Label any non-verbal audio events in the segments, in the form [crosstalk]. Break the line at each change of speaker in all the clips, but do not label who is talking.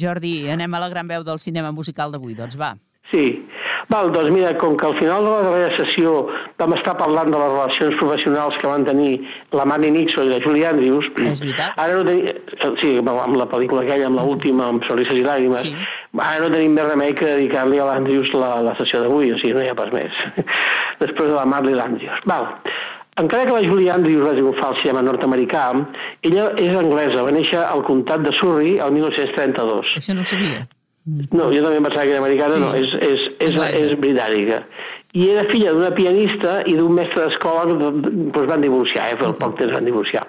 Jordi, anem a la gran veu del cinema musical d'avui, doncs va.
Sí. Val, doncs mira, com que al final de la darrera sessió vam estar parlant de les relacions professionals que van tenir la Manny Nixon i la Julie Andrews...
És veritat.
Ara no tenim... Sí, amb la pel·lícula aquella, amb l'última, amb Sonrises i Làgrimes.
Sí.
Ara no tenim més remei que dedicar-li a l'Andrews la, la sessió d'avui, o sigui, no hi ha pas més. [laughs] Després de la Marley l'Andrews. Val. Encara que la Julie Andrews va triomfar al cinema nord-americà, ella és anglesa, va néixer al comtat de Surrey el 1932.
Això no ho sabia.
No, jo també em pensava que era americana,
Sí.
no, és, és, és,
Anglesa.
és britànica. I era filla d'una pianista i d'un mestre d'escola que doncs van divorciar, eh? Fa poc temps van divorciar.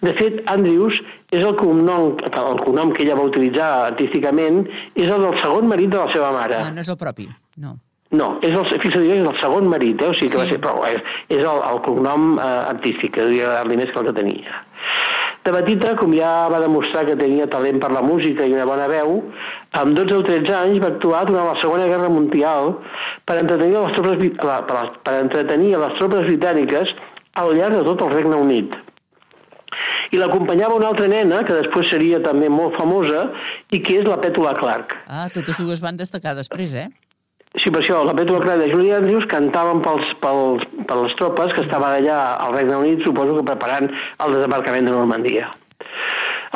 De fet, Andrews és el cognom, el cognom que ella va utilitzar artísticament, és el del segon marit de la seva mare.
Ah, no és el propi, no.
No, és el, fixa't, és el segon marit, eh? o sigui que
Sí.
va ser, però és, és el, el cognom eh, artístic, que devia agradar-li més que el que tenia. De petita, com ja va demostrar que tenia talent per la música i una bona veu, amb 12 o 13 anys va actuar durant la Segona Guerra Mundial per entretenir les tropes, la- per, per entretenir les tropes britàniques al llarg de tot el Regne Unit. I l'acompanyava una altra nena, que després seria també molt famosa, i que és la Pètula Clark.
Ah, totes dues van destacar després, eh?
Sí, per això, la Pètula Clark i Julia Andrews cantaven pels, pels, per les tropes que estaven allà al Regne Unit, suposo que preparant el desembarcament de Normandia.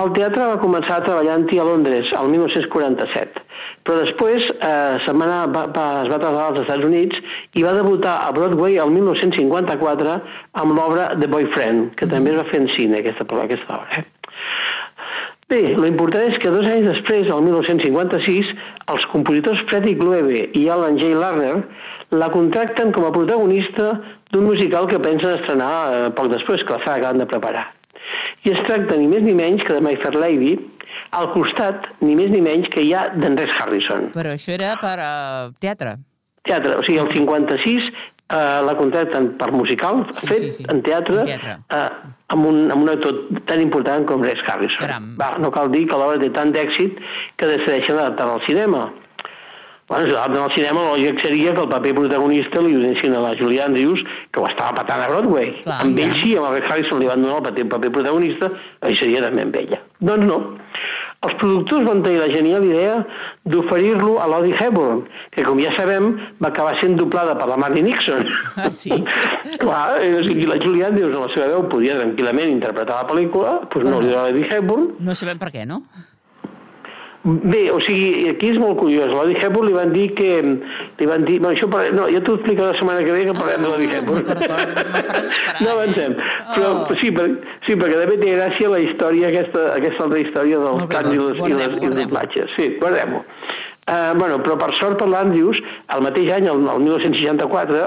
El teatre va començar treballant-hi a Londres, el 1947, però després eh, va va, va, es va traslladar als Estats Units i va debutar a Broadway el 1954 amb l'obra The Boyfriend, que també es va fer en cine, aquesta, aquesta obra. Eh? Bé, l'important és que dos anys després, el 1956, els compositors Frederick Loewe i Alan J. Lerner la contracten com a protagonista d'un musical que pensen estrenar eh, poc després, que la fa acaben de preparar. I es tracta ni més ni menys que de My Fair Lady, al costat, ni més ni menys, que hi ha d'Andrés Harrison.
Però això era per uh, teatre.
Teatre, o sigui, el 56 eh, la contracten per musical,
Sí,
fet
sí, sí.
en teatre,
En teatre.
Eh, amb, un, amb un actor tan important com Rex Harrison.
Caram.
Va, no cal dir que l'obra té tant d'èxit que decideixen adaptar-la al cinema. Bueno, si l'adapten al cinema, lògic seria que el paper protagonista li donessin a la Julie Andrews, que ho estava patant a Broadway.
Clar,
amb
ja.
ell sí, amb el Rex Harrison li van donar el paper, el paper protagonista, ell seria també amb ella. Doncs no. Els productors van tenir la genial idea d'oferir-lo a l'Audie Hepburn, que com ja sabem va acabar sent doblada per la Marty Nixon.
Ah, sí? [laughs]
Clar, eh, o sigui, la Julie Andrews en la seva veu podia tranquil·lament interpretar la pel·lícula, doncs no, li l'Audie Hepburn,
No sabem per què, no?
Bé, o sigui, aquí és molt curiós. L'Audi Hepburn li van dir que... Li van dir... Bueno, això parle... No, ja t'ho explico la setmana que ve que parlem de
faràs esperar,
No
eh?
avancem. Però
Oh.
sí, per, sí, perquè també té gràcia la història, aquesta, aquesta altra història dels
bé,
cants i les, i les, i les doblatges. Sí, guardem-ho. Uh, bueno, però per sort per l'Andrews, el mateix any, el, el 1964,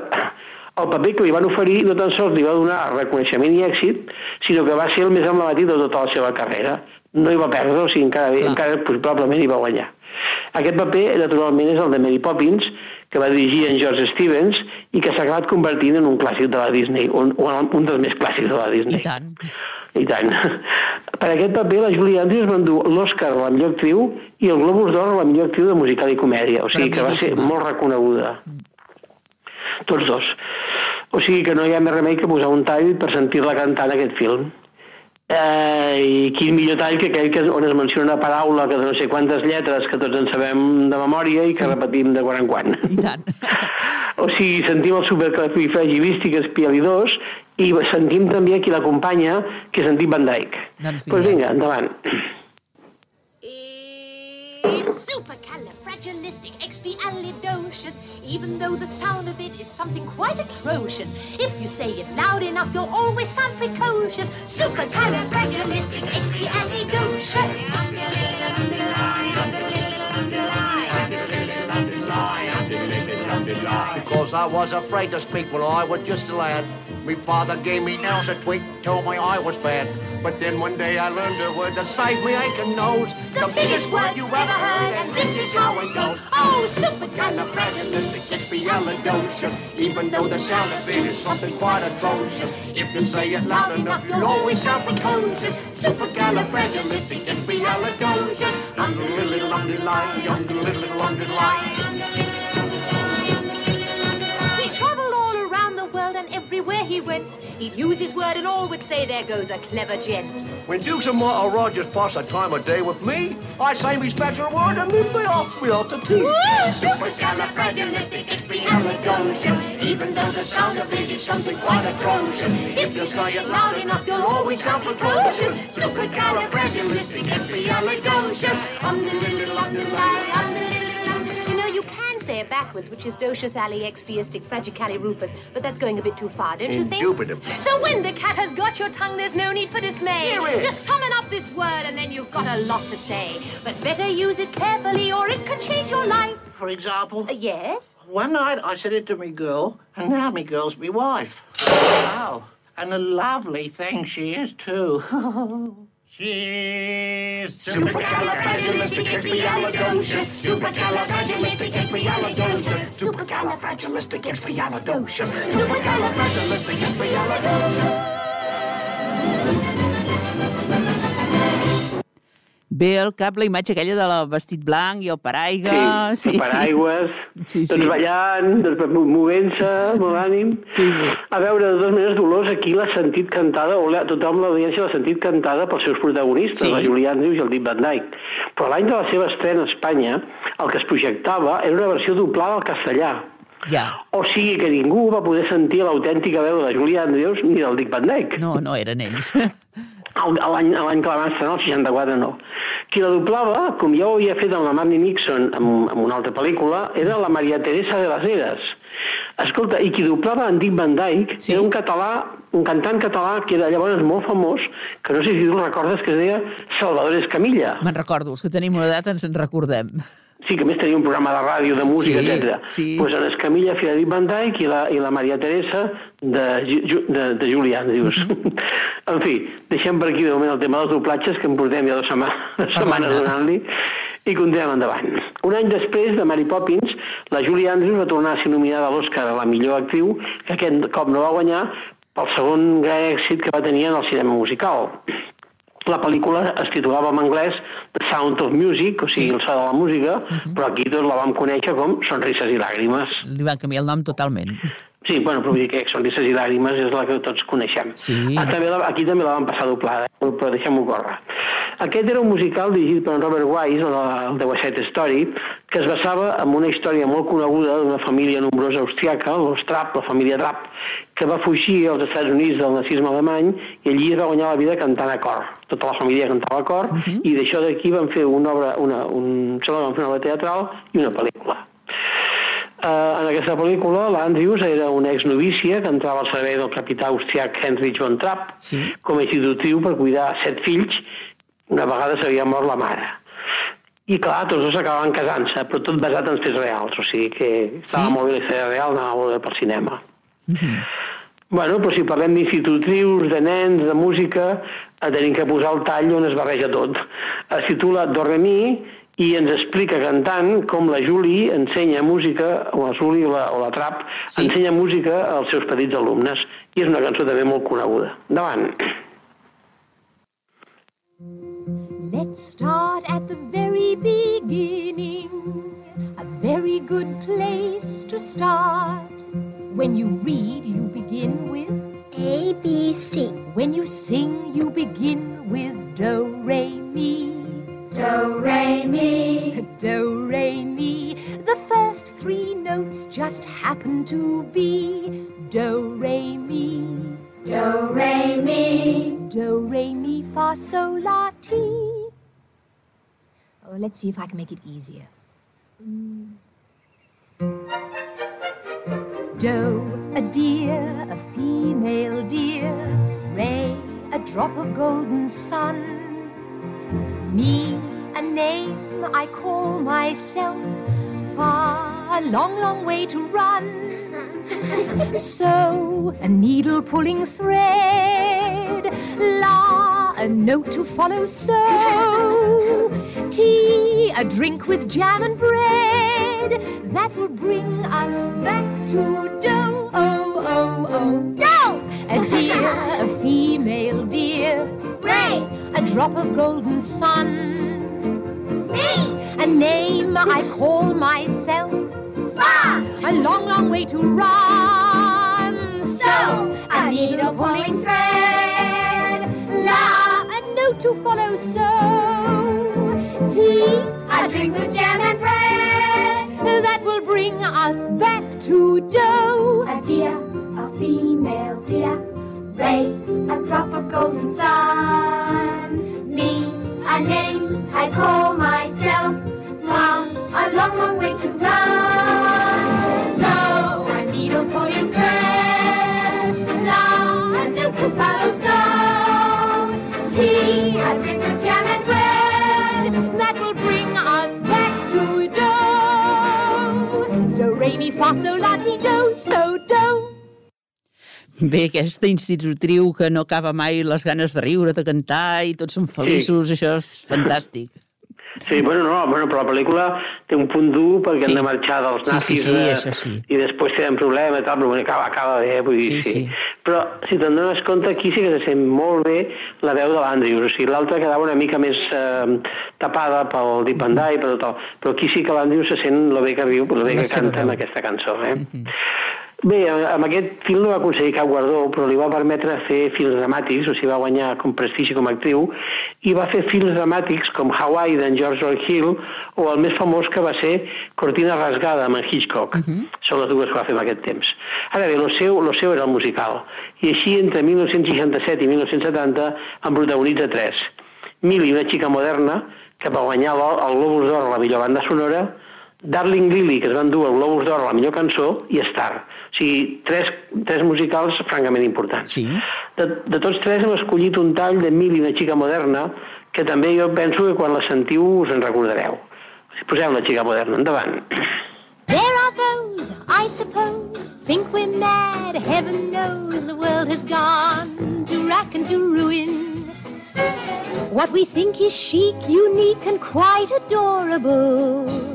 el paper que li van oferir no tan sols li va donar reconeixement i èxit, sinó que va ser el més emblemàtic de tota la seva carrera. No hi va perdre, o sigui, encara,
Clar.
encara pues, probablement hi va guanyar. Aquest paper, naturalment, és el de Mary Poppins, que va dirigir en George Stevens i que s'ha acabat convertint en un clàssic de la Disney, un, un un dels més clàssics de la Disney.
I tant.
I tant. Per aquest paper, la Julie Andrews va endur l'Oscar a la millor actriu i el Globus d'Or a la millor actriu de musical i comèdia. O sigui que va ser molt reconeguda. Tots dos. O sigui que no hi ha més remei que posar un tall per sentir-la cantar en aquest film. Eh, I quin millor tall que aquell que, on es menciona una paraula que de no sé quantes lletres que tots en sabem de memòria i que
Sí.
repetim de quan en quan.
I tant. [laughs]
O sigui, sentim el supercalifragilístic espialidós i sentim també qui l'acompanya, que és en Dick Van Dyke.
Doncs
Doncs pues
vinga.
vinga, endavant.
It's supercalifragilisticexpialidocious, even though the sound of it is something quite atrocious. If you say it loud enough, you'll always sound precocious.
Because I was afraid to speak when I was just a lad. My father gave me nails a tweak, told me I was bad. But then one day I learned a word that saved me aching nose.
The, biggest word you ever heard, and this is how it goes. Oh, supercalifragilisticexpialidocious. Even though the sound of it is something quite atrocious. If you say it loud enough, you'll always sound precocious. Supercalifragilisticexpialidocious. Under little under line, under little under went, He'd use his word and all would say, there goes a clever gent.
When Dukes and Martha Rogers pass a time of day with me, I say me special word and lift me off me out to tea.
Supercalifragilisticexpialidocious. Even though the sound of it is something quite atrocious. If you say it loud enough, you'll always sound precocious. Supercalifragilisticexpialidocious. Um, little, um, little, um, You know, you can say it backwards, which is docious ali expiistic fragicalirufus, but that's going a bit too far, don't you think?
Indubitum.
So when the cat has got your tongue, there's no need for dismay. Just summon up this word and then you've got a lot to say. But better use it carefully or it could change your life.
For example,
Uh, yes?
one night I said it to me girl, and now me girl's me wife. Wow. And a lovely thing she is, too. [laughs]
She's
Supercalifragilisticexpialidocious. Supercalifragilisticexpialidocious. Supercalifragilisticexpialidocious. Supercalifragilisticexpialidocious.
Ve al cap la imatge aquella del vestit blanc i el paraigua...
Sí, sí, paraigües,
Sí,
tots
sí.
ballant, tots movent-se, molt ànim.
Sí, sí.
A veure, de totes maneres, Dolors aquí l'ha sentit cantada, o la, tothom l'audiència l'ha sentit cantada pels seus protagonistes,
Sí.
la Julia Andrews i el Dick Van Dyke. Però l'any de la seva estrena a Espanya, el que es projectava era una versió doblada al castellà.
Ja.
O sigui que ningú va poder sentir l'autèntica veu de la Julia Andrews ni del Dick Van Dyke.
No, no eren ells. [laughs]
L'any que la van estrenar, el 64, no. Qui la doblava, com ja ho havia fet amb la Mandy Nixon en, en una altra pel·lícula, era la Maria Teresa de las Heras. Escolta, i qui doblava en Dick Van Dyke
Sí.
era un català, un cantant català que era llavors molt famós, que no sé si tu recordes, que es deia Salvador Escamilla.
Me'n recordo, els que tenim una edat ens en recordem.
Sí, que més tenia un programa de ràdio, de música,
Sí,
etc.
sí.
Pues en Escamilla Dick Van Dyke i la, i la Maria Teresa de, de, de Julià, dius.
Mhm. [laughs]
en fi, deixem per aquí de moment el tema dels doblatges, que en portem ja dues setmanes, [laughs] setmanes donant-li, i continuem endavant. Un any després de Mary Poppins, la Julie Andrews va tornar a ser nominada a l'Oscar a la millor actriu, que aquest cop no va guanyar pel segon gran èxit que va tenir en el cinema musical. La pel·lícula es titulava en anglès The Sound of Music, o sigui,
Sí.
el so de la música, però aquí tots la vam conèixer com Sonrises i Làgrimes.
Li van canviar el nom totalment.
Sí, bueno, però vull dir que Sonrises i Làgrimes és la que tots coneixem.
Sí.
Ah, també la, aquí també la van passar doblada, eh? però deixem-ho córrer. Aquest era un musical dirigit per Robert Wise, el, el de West Side Story, que es basava en una història molt coneguda d'una família nombrosa austriaca, els Trapp, la família Trapp, que va fugir als Estats Units del nazisme alemany i allí es va guanyar la vida cantant a cor. Tota la família cantava a cor i d'això d'aquí van fer una obra, una, un, van fer una obra teatral i una pel·lícula. Uh, en aquesta pel·lícula, l'Andrews era una exnovícia que entrava al servei del capità austriac Heinrich von Trapp
Sí.
com a institutriu per cuidar set fills. Una vegada s'havia mort la mare. I clar, tots dos acabaven casant-se, però tot basat en fets reals, o sigui que estava
Sí?
molt bé la història real, anava molt bé pel cinema. Bueno, però si parlem d'institutrius, de nens, de música, eh, tenim que posar el tall on es barreja tot. Es titula Do Re Mi i ens explica cantant com la Julie ensenya música, o la Julie o la, o la Trap,
Sí.
ensenya música als seus petits alumnes. I és una cançó també molt coneguda. Endavant.
Let's start at the very beginning. A very good place to start. When you read, you begin with.
A B C
When you sing, you begin with do, re, mi.
Do Re Mi
Do, re, mi. The first three notes just happen to be do, re, mi.
Do Re Mi
Do, re, mi, fa, sol, la, ti. Oh, let's see if I can make it easier. Do, a deer, a female deer. Ray, a drop of golden sun. Me, name I call myself. Far, a long, long way to run. [laughs] So, a needle pulling thread. La, a note to follow. So, tea, a drink with jam and bread. That will bring us back to dough. Oh, oh, oh.
Do
A deer, a female deer.
Ray
A drop of golden sun. A name I call myself.
Fa
A long, long way to run. So, a
A needle pulling thread. La,
A note to follow so. tea,
a drink with jam and bread.
that will bring us back to dough.
A deer, a female deer. Ray, a drop of golden sun. Me, a name I call myself. A long, long way to run. So, a needle pulling thread. La, a note to follow so. Tea, a drink with jam and bread.
That will bring us back to dough. Do, re, mi, fa, sol, la, ti, do, so, do.
Bé, aquesta institutriu que no acaba mai les ganes de riure, de cantar i tots són feliços, això és fantàstic.
Sí, bueno, no, bueno, però la pel·lícula té un punt dur perquè
Sí.
han de marxar dels
Sí, sí,
nazis
sí,
eh,
això sí.
i després tenen problemes i tal, però bueno, acaba, acaba bé, vull dir,
Sí,
sí.
sí.
Però si te'n dones compte, aquí sí que se sent molt bé la veu de l'Andrews, o sigui, l'altra quedava una mica més eh, tapada pel Deep and Die, per tot el... però aquí sí que l'Andrews se sent lo bé que viu, lo bé
La
que canta en
veu.
aquesta cançó, eh? Bé, amb aquest film no va aconseguir cap guardó, però li va permetre fer films dramàtics, o sigui, va guanyar com prestigi com a actriu, i va fer films dramàtics com Hawaii d'en George Lloyd Hill, o el més famós que va ser Cortina rasgada amb en Hitchcock. Són les dues que va fer en aquest temps. Ara bé, el seu, lo seu era el musical, i així entre 1967 i 1970 en protagonitza tres. Millie, una xica moderna, que va guanyar el Globus d'Or a la millor banda sonora, Darling Lily, que es van dur el Globus d'Or la millor cançó, i Star. O sigui, tres, tres musicals francament importants.
Sí.
De, de tots tres hem escollit un tall de Millie, una xica moderna, que també jo penso que quan la sentiu us en recordareu. Posem la xica moderna, endavant.
There are those, I suppose, think we're mad. Heaven knows the world has gone to rack and to ruin. What we think is chic, unique, and quite adorable.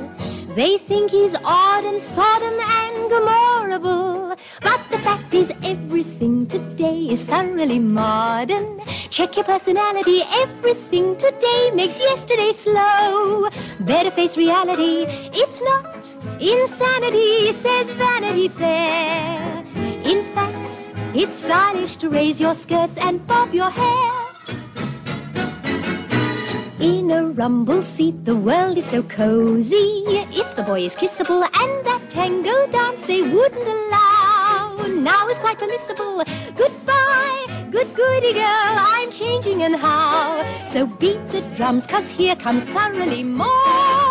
They think he's odd and sodom and gomorrable. But the fact is, everything today is thoroughly modern. Check your personality, everything today makes yesterday slow. Better face reality, it's not insanity, says Vanity Fair. In fact, it's stylish to raise your skirts and bob your hair. In a rumble seat, the world is so cozy. If the boy is kissable and that tango dance they wouldn't allow, now is quite permissible. Goodbye, good goody girl, I'm changing and how. So beat the drums, cause here comes thoroughly modern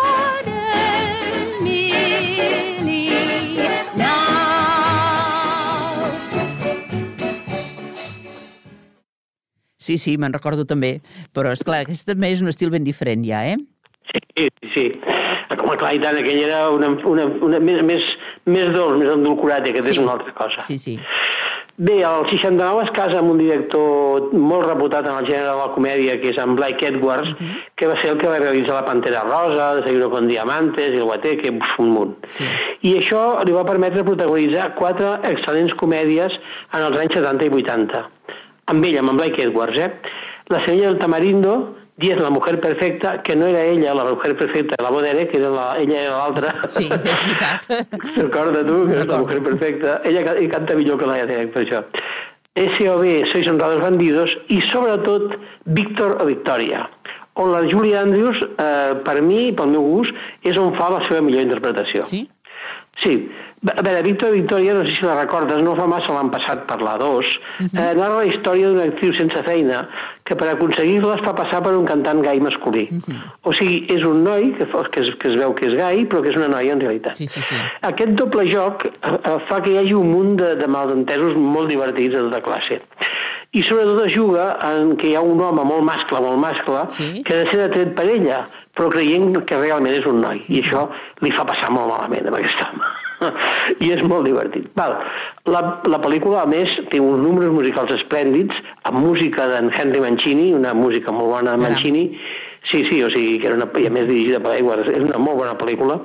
Sí, sí, me'n recordo també. Però, és clar, aquest també és un estil ben diferent ja, eh?
Sí, sí. Com clar, i tant, aquell era una, una, una, més, més, més dolç, més endolcurat, i aquest
Sí.
és una altra cosa.
Sí, sí.
Bé, el 69 es casa amb un director molt reputat en el gènere de la comèdia, que és en Blake Edwards, que va ser el que va realitzar La Pantera Rosa, Desayuno con Diamantes, El Guateque, un munt.
Sí.
I això li va permetre protagonitzar quatre excel·lents comèdies en els anys 70 i 80. Amb ell, amb Blake Edwards, eh? La senyora del Tamarindo, Diez, la mujer perfecta, que no era ella, la mujer perfecta la Bodere, que era la, ella era l'altra.
Sí, és veritat. [laughs]
Recorda tu, que és la mujer perfecta. Ella ca- i canta millor que la Derek, per això. SOB, Sois honrados bandidos, i sobretot Víctor o Victòria, on la Julie Andrews, eh, per mi, pel meu gust, és on fa la seva millor interpretació.
Sí?
Sí. A veure, Víctor i Victòria, no sé si la recordes, no fa massa l'han passat per la 2, eh, narra la història d'una actriu sense feina que per aconseguir-la es fa passar per un cantant gai masculí. O sigui, és un noi que, que, es, que es veu que és gai, però que és una noia en realitat.
Sí, sí, sí.
Aquest doble joc eh, eh, fa que hi hagi un munt de, de malentesos molt divertits de tota classe. I sobretot es juga en que hi ha un home molt mascle, molt mascle,
Sí.
que ha de ser atret per ella, però creient que realment és un noi. I això li fa passar molt malament amb aquest home. [laughs] I és molt divertit. Val. La, la pel·lícula, a més, té uns números musicals esplèndids, amb música d'en Henry Mancini, una música molt bona de. Mancini, Sí, sí, o sigui, que era una, i a més dirigida per Edwards, és una molt bona pel·lícula,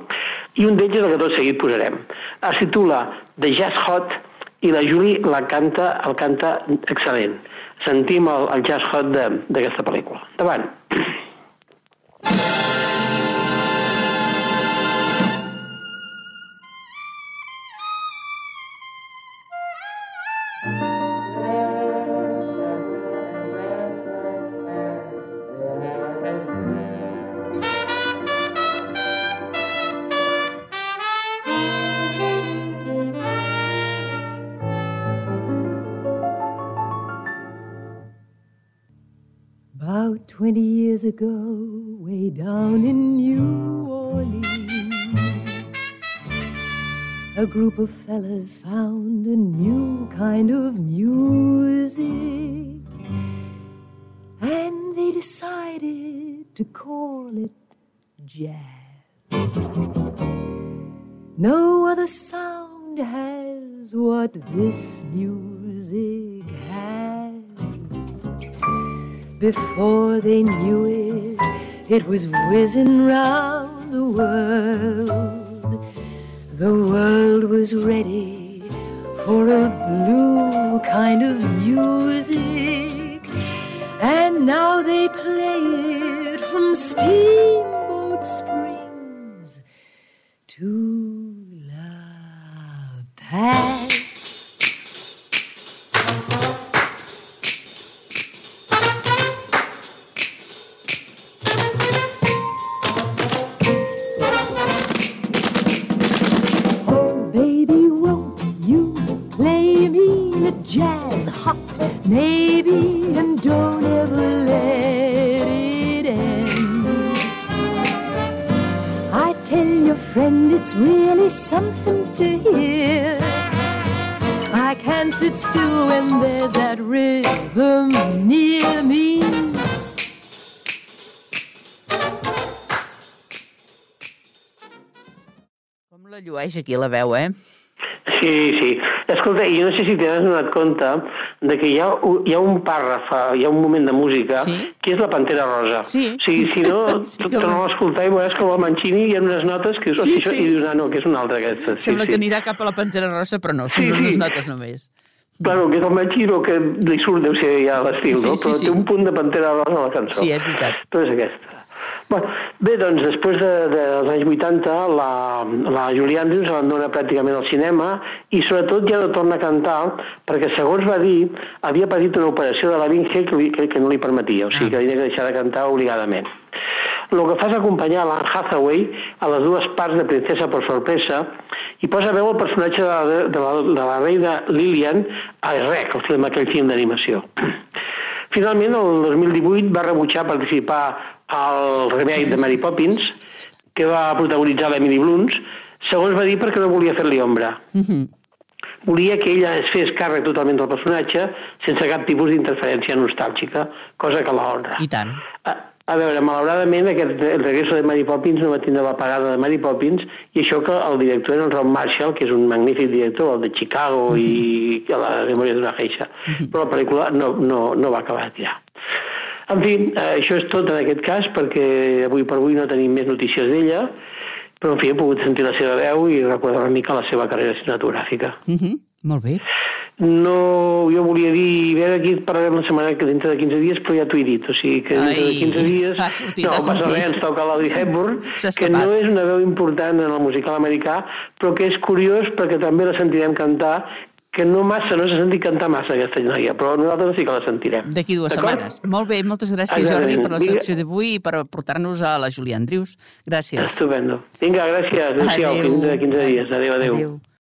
i un d'ells és el que tot seguit posarem. Es titula The Jazz Hot, i la Julie la canta, el canta excel·lent. Sentim el, el Jazz Hot de- d'aquesta pel·lícula. Endavant.
Years ago, way down in New Orleans, a group of fellas found a new kind of music, and they decided to call it jazz. No other sound has what this music has. Before they knew it, it was whizzing round the world. The world was ready for a blue kind of music, and now they play it from Steamboat Springs to La Paz. Friend it's really something to hear. I can't sit still when there's that rhythm near me.
Com la llueix aquí la veu, eh?
Sí, sí. Escolta, i jo no sé si t'has donat compte de que hi ha, hi ha un pàrraf, hi ha un moment de música,
Sí.
que és la Pantera Rosa.
Sí.
O sigui, si no, [laughs]
Sí
sí,
que
torneu
ho-
a escoltar i veuràs que el Mancini hi ha unes notes que és
Sí,
això,
sí.
i dius, ah, no, que és una altra aquesta. Sí,
Sembla
sí.
que anirà cap a la Pantera Rosa, però no, són
Sí, sí.
unes notes només.
Claro, que és el Mancini que li surt, deu ser ja l'estil,
Sí,
no?
sí,
Però
sí.
té un punt de Pantera Rosa a la cançó.
Sí, és veritat.
Però és aquesta. Bueno, bé, doncs, després de, de, dels anys 80, la, la Julie Andrews abandona pràcticament el cinema i sobretot ja no torna a cantar perquè, segons va dir, havia patit una operació de laringe que, li, que, que no li permetia, o sigui que havia de deixar de cantar obligadament. El que fa és acompanyar l'Anne Hathaway a les dues parts de Princesa per sorpresa i posa veu el personatge de la, de la, de la reina Lilian a Rec, el film, aquell film d'animació. [clears throat] Finalment, el 2018 va rebutjar participar al remake de Mary Poppins, que va protagonitzar l'Emily Blunt, segons va dir perquè no volia fer-li ombra. Volia que ella es fes càrrec totalment del personatge sense cap tipus d'interferència nostàlgica, cosa que la honra.
I tant.
A, a veure, malauradament, aquest, el regreso de Mary Poppins no va tindre la pagada de Mary Poppins i això que el director era en Ron Marshall, que és un magnífic director, el de Chicago i a la memòria d'una geisha, però la pel·lícula no, no, no va acabar de tirar. En fi, eh, això és tot en aquest cas, perquè avui per avui no tenim més notícies d'ella, però en fi, he pogut sentir la seva veu i recordar una mica la seva carrera cinematogràfica.
Uh -huh. Molt bé.
No, jo volia dir, a veure, aquí parlarem la setmana que dintre de 15 dies, però ja t'ho he dit, o sigui que dintre
Ai,
de 15 dies... [laughs]
ha sortit,
no,
ha
passa
sortit.
res, ens toca l'Audrey [laughs] Hepburn, que no és una veu important en el musical americà, però que és curiós perquè també la sentirem cantar, que no massa, no s'ha sentit cantar massa aquesta noia, però nosaltres sí que la sentirem.
D'aquí dues setmanes. Molt bé, moltes gràcies,
Exactament.
Jordi, per la secció d'avui i per portar-nos a la Julia Andrius. Gràcies.
Estupendo. Vinga, gràcies.
Adéu.
Fins de 15 dies. Adéu, adéu.
Adéu.